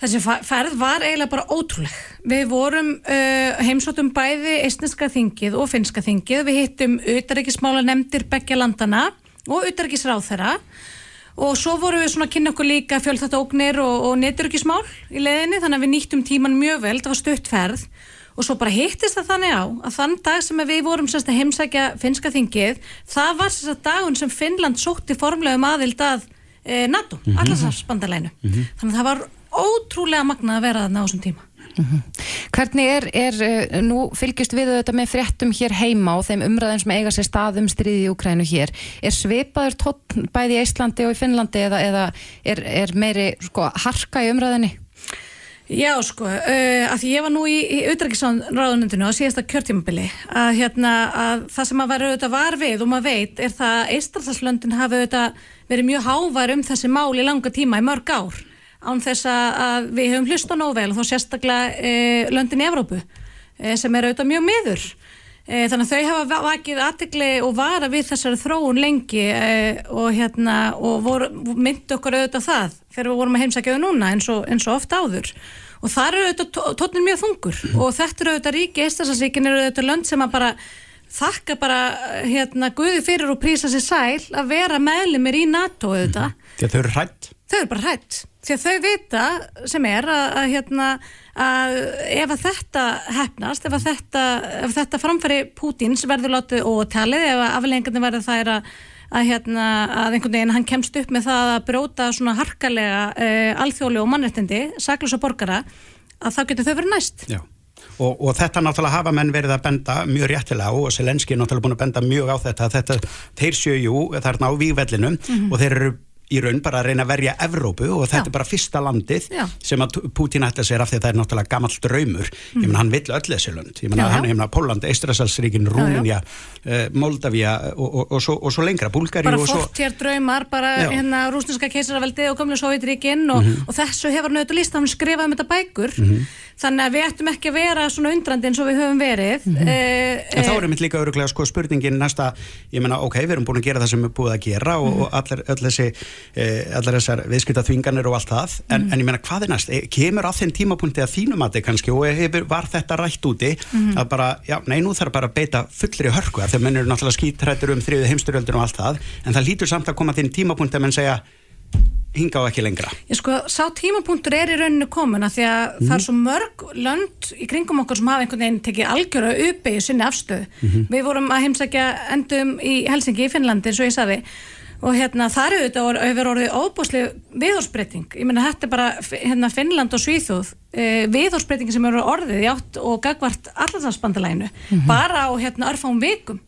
Þessi ferð var eiginlega bara ótrúleg. Við vorum uh, heimsóttum bæði eistneska þingið og finska þingið. Við hittum utaríkismála nefndir beggja landana og utaríkisráþera og svo vorum við svona að kynna okkur líka fjölþátt ógnir og, og neturökismál í leiðinni þannig að við nýttum tíman mjög vel, það var stutt ferð. Og svo bara hittist það þannig á að þann dag sem við vorum semst að heimsækja finska þingið, það var semst að dagun sem Finnland sótti formlega um aðild að e, NATO, mm allarsafsbandalænu þannig að það var ótrúlega magnað að vera þarna á þessum tíma Hvernig er, er, uh, nú fylgjast við þetta með fréttum hér heima og þeim umræðum sem eiga sér stað um stríði í Ukrænu hér, er svipaður tótt bæði í Íslandi og í Finnlandi eða, eða er, er meiri sko, harka í umræðinni? Já, sko, uh, að því ég var nú í, í auðrækisráðunundinu á síðasta kjörtímabili að, hérna, að það sem að vera auðvitað var við og maður veit er það að Eistarðarslöndin hafi auðvitað verið mjög hávar um þessi mál í langa tíma í mörg ár án þess að, við höfum hlusta nóg vel og þá sérstaklega uh, löndin í Evrópu uh, sem er auðvitað mjög miður Eh, Þannig að þau hafa va- vakið aðtegli og vara við þessari þróun lengi eh, og, hérna, og voru, myndu okkur auðvitað það þegar við vorum að heimsækja þau núna eins og, eins og oft áður. Og það eru auðvitað tónir mjög þungur og þetta eru auðvitað ríki, Eistarsansríkin eru auðvitað lönd sem að bara þakka bara hérna, Guði fyrir og prísa sér sæl að vera meðlumir í NATO auðvitað að þau eru hrætt. þau eru bara hrætt því að þau vita sem er að, að, hérna, að ef að þetta hefnast, ef að þetta, ef þetta framfæri Pútins verður látið og talið, ef að afleggingarnir verður það er að, að, hérna, að einhvern veginn hann kemst upp með það að bróta svona harkalega uh, alþjóðlega og mannrettindi, saklus og borgara að þá getur þau verið næst Já. Og, og þetta náttúrulega hafa menn verið að benda mjög réttilega og Selenski er náttúrulega búin að benda mjög á þetta þetta, þeir jú þarna á vígvellinum og þeir eru í raun bara að reyna að verja Evrópu og þetta Já. er bara fyrsta landið Já. sem að Putin ætla sér af því að það er náttúrulega gamall draumur. Ég menn hann vill öll þessi lönd. Ég menn Já, að hann hefna Póland, Eistrasalsríkin, Rúninja uh, Moldavia og, og, og, svo, og svo lengra Búlgari bara fortjær draumar, bara Já. Hérna rúsneska keisaraveldi og gamlu Sovjetríkin og, og þessu hefur nötu líst, hann skrifað um þetta bækur. Þannig að við ættum ekki að vera svona undrandi eins og við höfum verið. Mm Mhm. En þá er einmitt líka öruglega sko spurningin næsta, ég meina ok, við erum búin að gera það sem við og allar, þessar viðskipta þvinganir og allt það, en, en ég meina hvað er næst, e, kemur að þeim tímapunkti að þínum að þið kannski og hefur, var þetta rætt úti að bara, já, nei, nú þarf bara að beita fullri hörku, af að menn eru náttúrulega skítrættur um þriðu heimsturöldin og allt það, en það lítur samt að koma þeim tímapunkti að menn segja hinga á ekki lengra. Ég sko, sá tímapunktur er í rauninu komin að því að það er svo mörg lönd í kringum okkur sem hafa einhvern veginn tekið algjöru uppi í sinni afstöð. Við vorum að heimsækja endum í Helsingi í Finnlandi, eins og ég saði, og hérna þar þetta hefur orðið óbúslega viðhorsbreyting. Ég meina, þetta er bara hérna, Finnland og Svíþjóð, eh, viðhorsbreyting sem eru orðið í átt og gagvart allarsafsbandalæginu, bara á hérna örfám vikum.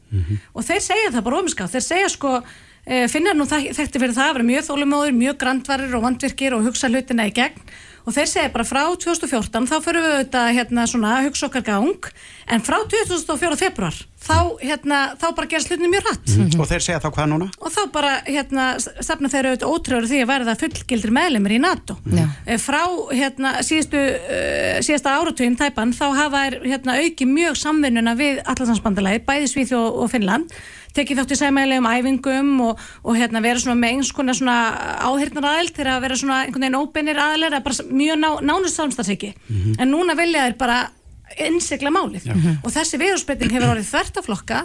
Og þeir segja það bara ofinskátt, þeir segja sko, Eh, finnar nú þekkti fyrir það að vera mjög þólumóður, mjög grandvarir og vandvirkir og hugsa hlutina í gegn og þeir segja bara frá 2014 þá fyrir við auðvitað hérna svona hugsa okkar gang en frá 2004. februar þá, hérna, þá bara gerast hlutinni mjög hratt Mhm. Og þeir segja þá hvað núna? og þá bara hérna, stefna þeir auðvitað ótrúður því að verða fullgildir meðlemur í NATO Já. Eh, frá hérna, síðustu, uh, síðasta áratugin tæpan þá hafa þær hérna, auki mjög samvinnuna við Allansansbandalagi, bæði Svíþ og, og Finnland tekið þátt í sæmælegum æfingum og, og hérna, vera svona með eins konar svona áhyrnar aðild til að vera svona einhvern veginn óbeinir aðilir, bara mjög ná, nánust samstagsiki en núna vilja þeir bara innsikla málið. Og þessi viðhúsbreyting hefur orðið þvert að flokka.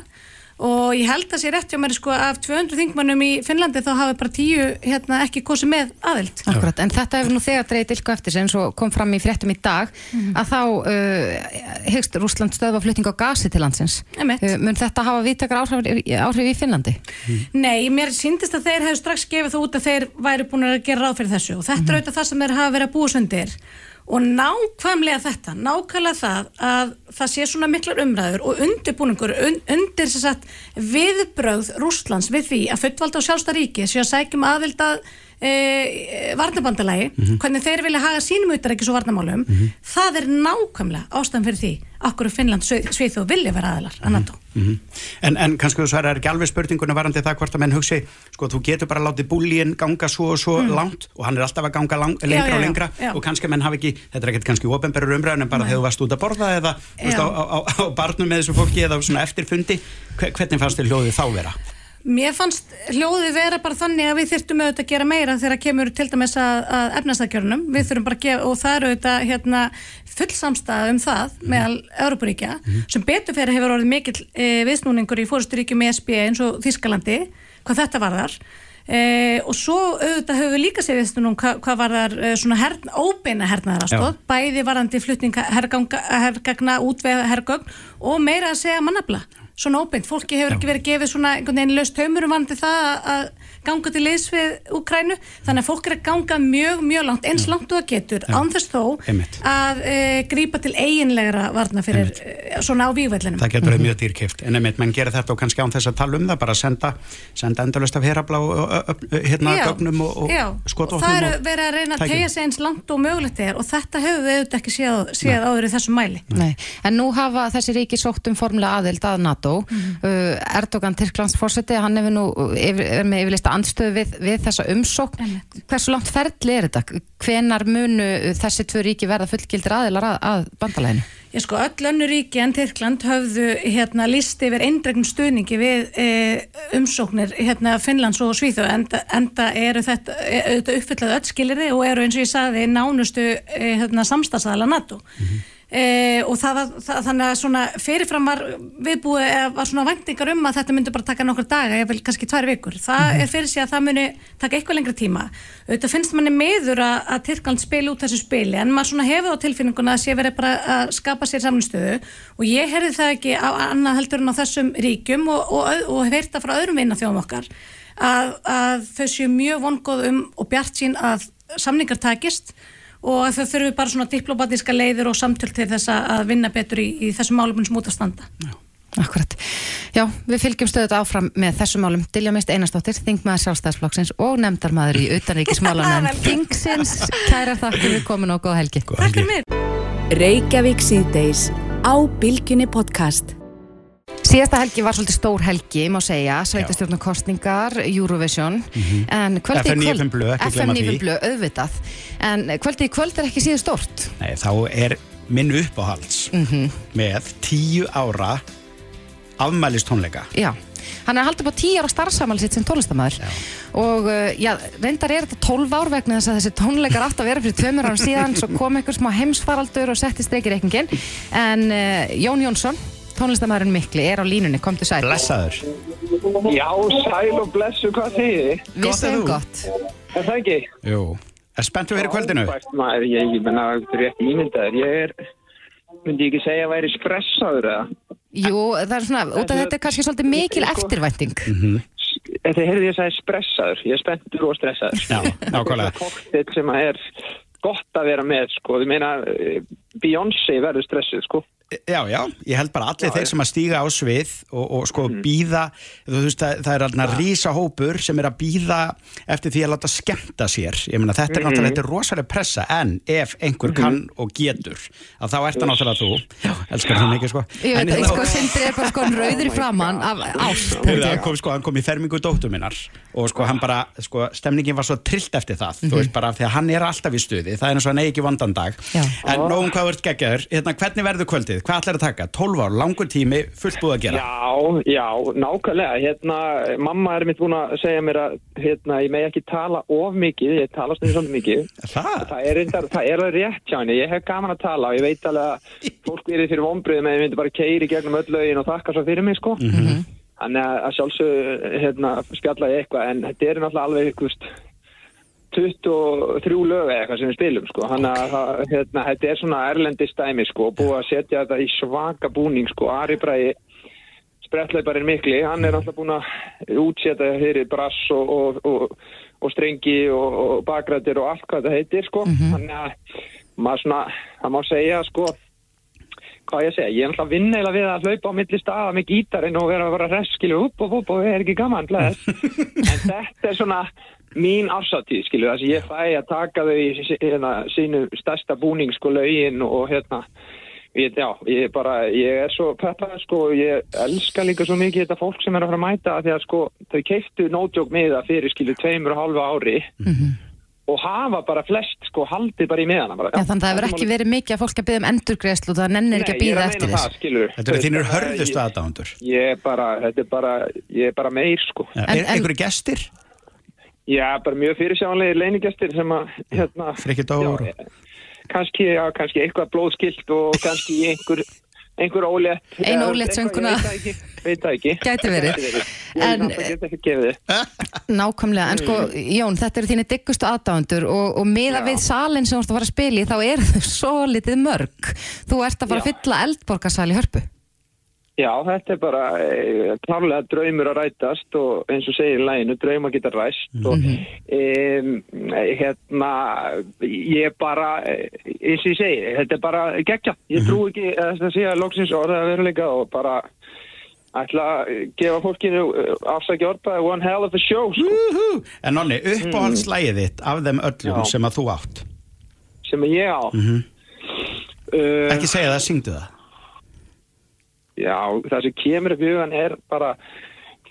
Og ég held að sé rétt hjá mér sko af 200 þingmannum í Finnlandi þá hafi bara tíu hérna ekki kosið með aðild. Akkurat, en þetta hefur nú þegar dreigð ilku eftir sem svo kom fram í fréttum í dag að þá uh, hyggst Rúsland stöðva flutning á gasi til landsins. Uh, mun þetta hafa viðtakar áhrif, áhrif í Finnlandi? Nei, mér síndist að þeir hefur strax gefið það út að þeir væri búin að gera ráð fyrir þessu. Og þetta er auðvitað það sem þeir hafa verið að búa sundir og nákvæmlega þetta, nákvæmlega það að það sé svona miklar umræður og undirbúningur un, undir viðbrögð Rústlands við því að fullvalda og sjálfsta ríki sé að sækjum aðvild að e, varnabandalagi, hvernig þeir vilja haga sínum utarækis og varnamálum það er nákvæmlega ástæðan fyrir því okkur Finnland, Svið og vilja vera aðilar að NATO. En, en kannski þú svarar ekki alveg spurninguna varandi það hvort að menn hugsi, sko, þú getur bara látið búlíin ganga svo og svo langt og hann er alltaf að ganga lang, lengra já, og já, lengra já. og kannski menn hafi ekki, þetta er ekkert kannski ofinberur umræðun en bara þegar þú varst út að borða eða Já. á, á, á, á barnum með þessu fólki eða svona eftirfundi, hve- hvernig fannst þér hljóðið þá vera? Mér fannst hljóði vera bara þannig að við þyrftum auðvitað að gera meira þegar kemur til dæmis að, að efnastækjörnum. Við þurfum bara að gefa, og það er auðvitað hérna, full samstæða um það meðal Európaríkja, sem betur fyrir hefur orðið mikill e, viðsnúningur í fórusturíkjum ESB eins og Þískalandi, hvað þetta varðar. E, og svo auðvitað höfum við líka séð viðsnúnum hvað, hvað varðar e, svona hern, óbeina hernaðarastóð, bæði varðandi flutning hergagna, útvega hergögn og meira að segja mannabla svona óbeint, fólki hefur ekki verið gefið svona einhvern veginn löst haumur um vandi það að- að ganga til liðs við Úkrænu þannig að fólk er að ganga mjög, mjög langt eins langt og það getur, án þess þó Einmitt. að e, grípa til eiginlegra varna fyrir e, svona á vígvellinum. Það getur verið mjög dýrkeift, en einmitt, menn gerir þetta og kannski án þess að tala um það, bara senda, senda endalust af herabla og, og, og hérna gögnum og, og og skotvopnum það er verið að reyna að tegja sig eins langt og mögulegt er og þetta hefur við auðvitað ekki séð, séð áður í þessum mæli. Nei, en nú hafa þessi ríki sótt um formulega aðild að NATO. Uh, Erdogan Tyrklands fórseti hann hefur nú yfir, er með yfirleista andstöðu við, við þessa umsókn Einmitt. hversu langt ferli er þetta? Hvenar munu þessi tvö ríki verða fullgildir aðilar að, að bandalæðinu? Ég sko, öll önnur ríki en Tyrkland höfðu hérna listi yfir eindregnum stuðningi við e, umsóknir hérna Finnlands og Svíþjóð enda, enda eru þetta, e, þetta uppfyllað öll skilirði og eru eins og ég sagði nánustu e, hérna, samstagsæðala NATO. E, og það var, það, þannig að svona fyrirfram var viðbúið eða var svona væntingar um að þetta myndi bara taka nokkur daga, ég vil kannski tvær vikur. Það er fyrir sig að það muni taka eitthvað lengra tíma. Auðvitað finnst manni meður að, að Tyrkland spila út þessu spili en maður svona hefur á tilfinninguna að sé verið bara að skapa sér samlingstöðu og ég herði það ekki á annað heldur en á þessum ríkjum og, og, og hef heyrt það frá öðrum vinna þjóðum okkar að, að þau séu mjög vongóð um og bjart sín að samningar takist og þau þurfi bara svona diplomatíska leiðir og samtöl til þess að vinna betur í, í þessum málum sem út að standa. Akkurat. Já, við fylgjum stöðut áfram með þessum málum Dilja Mist Einarsdóttir, þingmaður sjálfstæðsflokksins og nefndarmaður í utanríkismálanum Þingsins, kæra þakki við komin og góð helgi. Góða helgi. mér. Reykjavík síðdeis á Bilginni podcast. Síðasta helgi var svolítið stór helgi, má segja, sveitastjórnarkostningar, Eurovision, en kvöldi í FM 95 kvöld... FM gleyma því. 95 blöð, auðvitað, en kvöldi í kvöld er ekki síður stórt. Nei, þá er minn uppáhalds Mhm. með tíu ára afmælistónleika. Já, hann er haldið på tíu ára starfsamæli sitt sem tónlistamæður og uh, já, reyndar er þetta 12 ár vegna þess að þessi tónleikar átt að vera fyrir tveimur árum síðan, svo kom einhver smá heimsfaraldur og setti streikir reikningin en uh, Jón Jónsson, tónlistamæðurinn mikli, er á línunni, komdu sæl. Blessaður. Já, sæl og blessu, hvað þið þið? Við Gott að segjum þú. gott. Er það ekki? Jú. Er spenntu fyrir kvöldinu? Fært maður, ég, ég menna, er rétt ímyndaður. Ég er, myndi ég ekki segja að væri stressaður eða? Jú, það er svona, út af þetta er kannski svolítið mikil eftirvænting. Þetta heyrði ég að segja stressaður. Ég er spenntur og stressaður. Já, nákvæmlega. Koktill sem að er gott að vera með, sko. Þú meina, eh, Beyoncé verður stressuð, sko. Já, já, ég held bara allir Já, þeir sem að stíga á svið og, og sko Mhm. býða, þú veist, það, það er alveg rísa hópur sem er að býða eftir því að láta skemmta sér. Ég meina, þetta er Mhm. náttúrulega, þetta er rosalega pressa, en ef einhver kann og getur, að þá ert það náttúrulega þú. Já, elskar þú mikið, sko. Ég En veit að hérna- sko Sindri er bara sko rauður í framann af ást hann kom, sko, hann kom í fermingu dóttur minnar og sko hann bara, sko, stemningin var svo trillt eftir það, Mhm. þú veist bara af því að hann er alltaf í stuði, það er eins og hann eigi ekki vandan dag Já. en nógum hvað ert geggjaður hérna, hvernig verður kvöldið, hvað ætlar að taka 12 ár, langur tími, fullt búið að gera Já, já, nákvæmlega. Hérna, mamma er mitt búin að segja mér að hérna, ég megi ekki tala of mikið, ég tala stundum svolítið mikið. *laughs* það? Það er, það er alveg rétt hjá henni, ég hef gaman að tala og ég veit alveg að *laughs* fólk er fyrir vonbröðum en ég myndi bara keiri gegnum öll lögin og þakka svo fyrir mig, sko. Þannig að, sjálfsög hérna, spjalla ég eitthvað, en þetta er náttúrulega alveg, 23 lög eða eitthvað sem við spilum sko. Þannig að það- hérna, þetta er svona erlendist dæmi sko, búið að setja þetta í svaka búning sko, Ari Bræði sprettleiparinn mikli, hann er alltaf búin að útsetja fyrir brass og, og, og, og strengi og, og bakrættir og allt hvað þetta heitir sko. Þannig að maður svona, það má segja sko, hvað ég að segja, ég er alltaf að vinna eða við að hlaupa á milli staða með gítarinn og vera að vera reskilju upp og upp og er ekki gaman, *laughs* en þetta er svona mín ársatíð, skilju, þess að ég fæ að taka þau í hérna, sínu stærsta búning, sko, lögin og hérna, ég, já, ég er bara, ég er svo peppað, sko, ég elska líka svo mikið þetta fólk sem er að fara að mæta af því að, sko, þau keiftu nótjók með það fyrir, skilju, tveimur og halva ári og hafa bara flest, sko, haldið bara í meðana. Bara, Já, þannig að það hefur ekki verið mikið að fólk að byggja um endurgreðslu og það nennir ekki að er býða eftir þess. það, skilur. Þetta veist, hörðustu ég- aðdándur Ég er bara, þetta er bara, ég er bara meir sko. Er einhverju gestir? Já, bara mjög fyrirsjánlegir leinigestir sem að, hérna... Frikki Dór Já, kannski, já, kannski eitthvað blóðskilt og kannski einhver, einhver ólétt. Ein söngkona. Ég veit það ekki. Gæti verið. En-. *laughs* Nákvæmlega, en sko, Jón, þetta eru þínir diggustu aðdáendur og, og meða við salin sem þú ert að fara að spila í, þá eru þau *laughs* svo litið mörg. Þú ert að fara að fylla eldborgarsal í hörpu. Já, þetta er bara e, klárlega draumur að rætast og eins og segir í læginu, drauma geta ræst og e, hérna, ég bara, e, eins og ég segi, þetta er bara geggja. Ég trú ekki að þetta sé að loksins orða að veruleika og bara ætla að gefa fólkinu afsækja orðbæði one hell of a show, sko, Úhú. En Nonni, uppáhaldslægið þitt af þeim öllum Já. sem að þú átt sem ég á. Mhm. Uh, Ekki segja það, syngdu það Já, það sem kemur upp í hugan er bara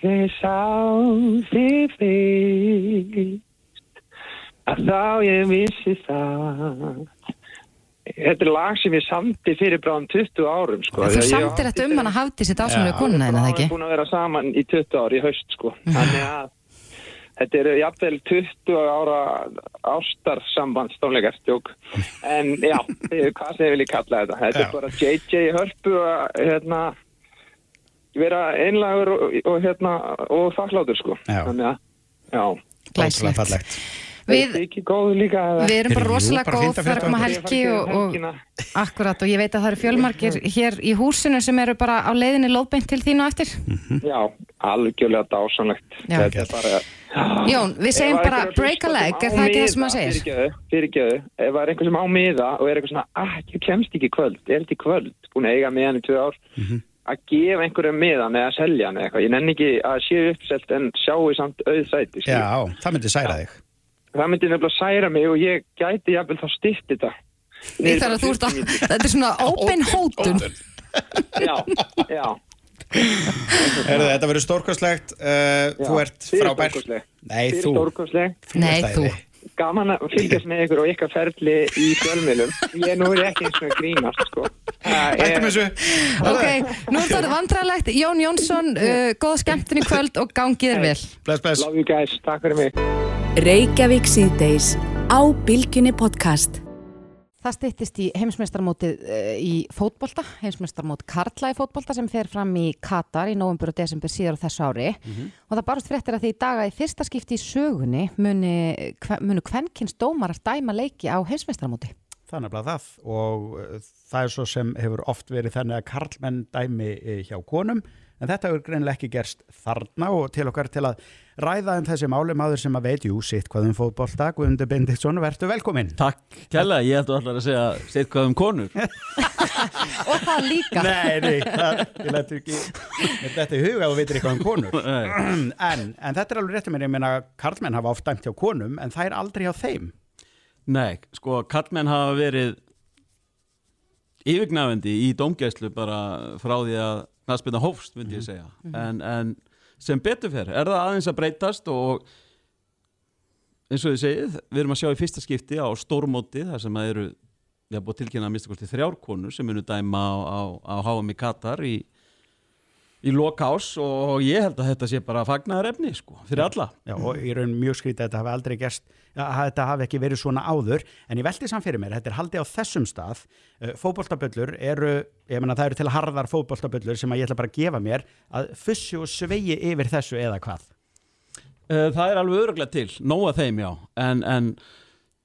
Þegar sá þig fyrst að þá ég vissi það Þetta er lag sem ég samti fyrir bráðum 20 árum sko. Þú samtir þetta um hana hafði sitt ásumlega konuna en það ekki? erum búin að vera saman í 20 ári í haust sko. Þannig að þetta eru jafnvel 20 ára ástarsambandstofleikar stjók. En já, hvað sem ég vilja kalla þetta. Þetta Já. er bara JJ hörpu að hérna, vera einlagur og, og, hérna, og þakkláttur sko. Já. Þannig að, já. Fallegt Við, við erum bara rosalega góð að þar að koma frétta. helgi og, og akkurat og ég veit að það eru fjölmargir hér í húsinu sem eru bara á leiðinni lóðbeint til þín og eftir. Já, algjörlega dásanlegt. Já. Þetta er bara... Jón, við segjum bara að break a leg, sem er á það ekki það sem maður segir? Fyrirgefðu, fyrirgefðu, ef það er einhver sem á miða og er eitthvað svona, ah, ég kemst ekki kvöld, er þetta kvöld, búin að eiga miðan í tvö ár, að gefa einhverjum miðan eða selja hann eða eitthvað. Ég nenni ekki að séu uppselt en sjáu samt auðsæti. Já, það myndi særa þig Það myndi nefnilega særa mig og ég gæti jafnvel þá styrt þetta. Því þar að þú ert að, þetta er svona open hótun. Já, já. Herðu, þetta verður stórkostlegt uh, Þú ert frábær. Nei, þú stórkostleg. Nei, þú. Gaman að fylgjast með ykkur og ykkar ferli í fjölmiðlum. Ég nú er ekki eins og grínast, sko. Það Hættum er- þessu Ok, nú er þetta vandræðilegt. Jón Jónsson, uh, góð skemmtun í kvöld og gangið þér vel. Bless, bless Love you guys, takk fyrir mig. Reykjavík síðdeis á Bilginni podcast. Það styttist í heimsmeistarmótið uh, í fótbolta, heimsmeistarmót Karla í fótbolta sem fer fram í Katar í november og desember síðar á þessu ári og það barust fréttir að því í dag að í fyrsta skipti í sögunni muni, munu kvenkins dómarar dæma leiki á heimsmeistarmóti. það er nefnilega það og uh, það er svo sem hefur oft verið þannig að karlmenn dæmi eh, hjá konum en þetta hefur greinilega ekki gerst þarna og til okkar til að ræða um þessi máli maður sem að veit, jú, sitt hvað um fótbolta. Guðmundur Bindiktsson, verður velkominn. Takk, kærlega, ég að allar að segja sitt hvað um konur. Og það líka. Nei, nei, það, ég letur ekki með þetta í huga og veitir eitthvað um konur. En, en þetta er alveg rétt um mér, ég meina karlmenn hafa oft dæmt hjá konum en það er aldrei hjá þeim. Nei, sko, kallmenn hafa verið yfirgnafendi í dómgæslu bara frá því að knastbyrna hófst, myndi ég segja. En, en sem betur fer. Er það aðeins að breytast og eins og þið segið, við erum að sjá í fyrsta skipti á stórmóti þar sem að eru ég hafa búið tilkynna að mista kosti þrjárkonur sem munu dæma á, á, á HM í Katar í, í lokás og ég held að þetta sé bara fagnaðar efni sko, fyrir alla. Já, og ég raun mjög skrítið að þetta hafi aldrei gerst að þetta hafi ekki verið svona áður. En ég veldi samt fyrir mér, þetta er haldið á þessum stað. Fótboltaböllur eru ég menna það eru til harðar fótboltaböllur sem að ég ætla bara að gefa mér að fussi og svegi yfir þessu eða hvað? Eh, Það er alveg öruglega til, nóga þeim já. En, en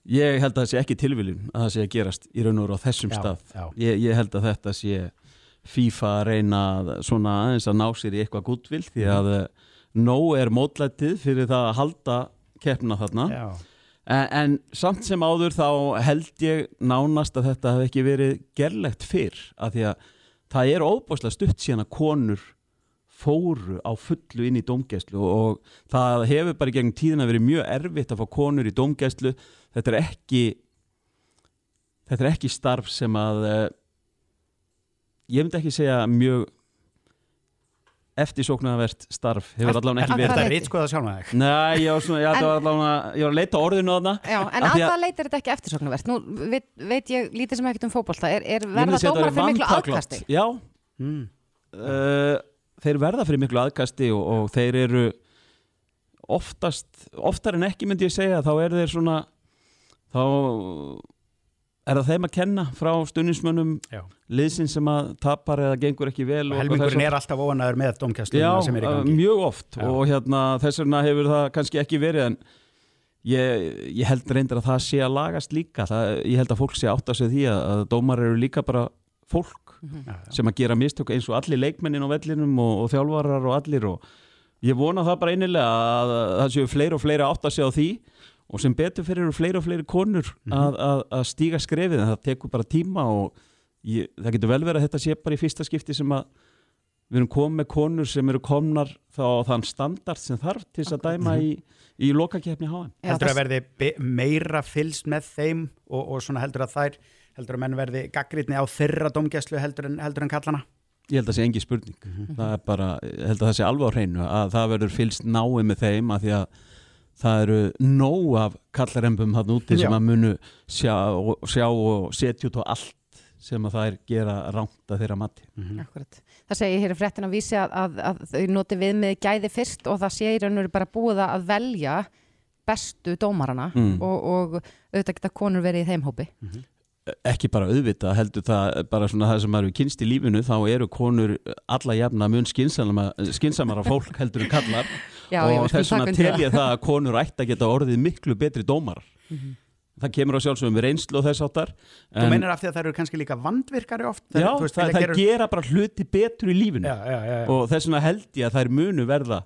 ég held að það sé ekki tilviljun að það sé að gerast í raun og veru á þessum Já, stað. já. ég, ég held að þetta sé FIFA reyna svona aðeins að ná sér í eitthvað gúttvill því að mm. nóg er mótlætið fyrir það að halda keppna þarna. Já, en, en samt sem áður þá held ég nánast að þetta hef ekki verið gerlegt fyrr af því að það er óbúslega stutt síðan að konur fóru á fullu inn í dómgæslu og það hefur bara í gegnum tíðina verið mjög erfitt að fá konur í dómgæslu. Þetta er ekki þetta er ekki starf sem að eh, ég myndi ekki segja mjög eftirsóknarvert starf hefur allavega ekki verið. það þetta er rítskoða sjálf þig? Nei, ég var, svona, ég, En- var allavega, ég var að leita orðinu þarna. Já, en að það leitir þetta ekki eftirsóknarvert. Nú veit, veit ég lítið sem ekkert um fótbolta. Er, er verða þetta fyrir miklu aðkasti? Já, mm. uh, þeir verða fyrir miklu aðkasti og, og þeir eru oftast, oftar en ekki myndi ég segja þá eru þeir svona þá er það þeim að kenna frá stundismönnum Já. liðsin sem að tapar eða gengur ekki vel og- og Helmingurinn þess- er alltaf óanaður með dómkjæslu Já, sem er í uh, gangi mjög oft Já. og hérna þess vegna hefur það kannski ekki verið en ég, ég held reyndar að það sé að lagast líka það, ég held að fólk sé átt að segja því að, að dómar eru líka bara fólk Já, já. sem að gera mistök eins og allir leikmennin á vellinum og, og þjálfarar og allir og ég vona það bara einilega að, að það séu fleiri og fleiri átt að segja á því og sem betur fyrir eru fleiri og fleiri konur að, að, að stíga skrefið en það tekur bara tíma og ég, það getur vel verið að þetta sé bara í fyrsta skipti sem að við erum komið með konur sem eru komnar þá á þann standard sem þarf til þess að dæma í, í lokakefni Já, heldur að verði meira fylst með þeim og, og svona heldur að þær heldur að menn verði gaggritni á þeirra dómgæslu heldur en, heldur en kallana Ég held að það sé engi spurning. Það er bara, held að það sé alveg á hreinu að það verður fylst náið með þeim að því að það eru nóg af kallarembum hann úti sem að munu sjá, og- sjá og setja út á allt sem að það er gera rangt að þeirra mati Akkurat. Það segir hér fréttin að vísi að, að, að þau noti við með gæði fyrst og það sé í raun og veru bara búið að velja bestu dómarana Mm. og, og auðvitað geta konur verið í þeim hópi. Ekki bara auðvita, heldur það bara svona það sem maður er kynst í lífinu þá eru konur alla jafna mun skynsamara, skynsamara fólk heldur en kallar *laughs* Já, og þess vegna tel ég það. að konur ætti að geta orðið miklu betri dómar það kemur á sjálfsögum reynslu og þess áttar þú meinir af því að þær eru kannski líka vandvirkari oft? Já, þú veist, það, það gera- gera bara hluti betur í lífinu. Já, já, já, já. og þess vegna held ég að þær munu verða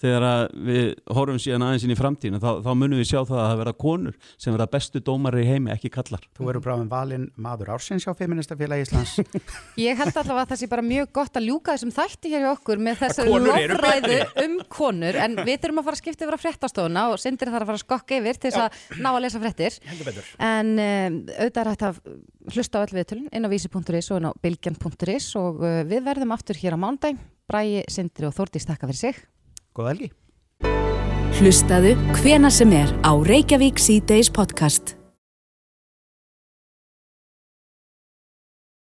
þegar við horfum síðan aðeins inn í framtíðina þá, þá munum við sjá það að það verða konur sem verða bestu dómari í heimi, ekki kallar þú eru bráðum valinn maður ársins hjá Feministafélag Íslands. *laughs* Ég held allavega að það sé bara mjög gott að ljúka þessum þætti hér í okkur með þessu lofræðu um konur en við þurfum að fara að skipta yfir á fréttastofuna og Sindri þarf að fara að skokka yfir til þess að ná að lesa fréttir. Heldur betur. En um, auðvitað er hægt að hlusta á öll viðtölun inn á góða helgi Hlustaðu hvena sem er á Reykjavík C-Days podcast.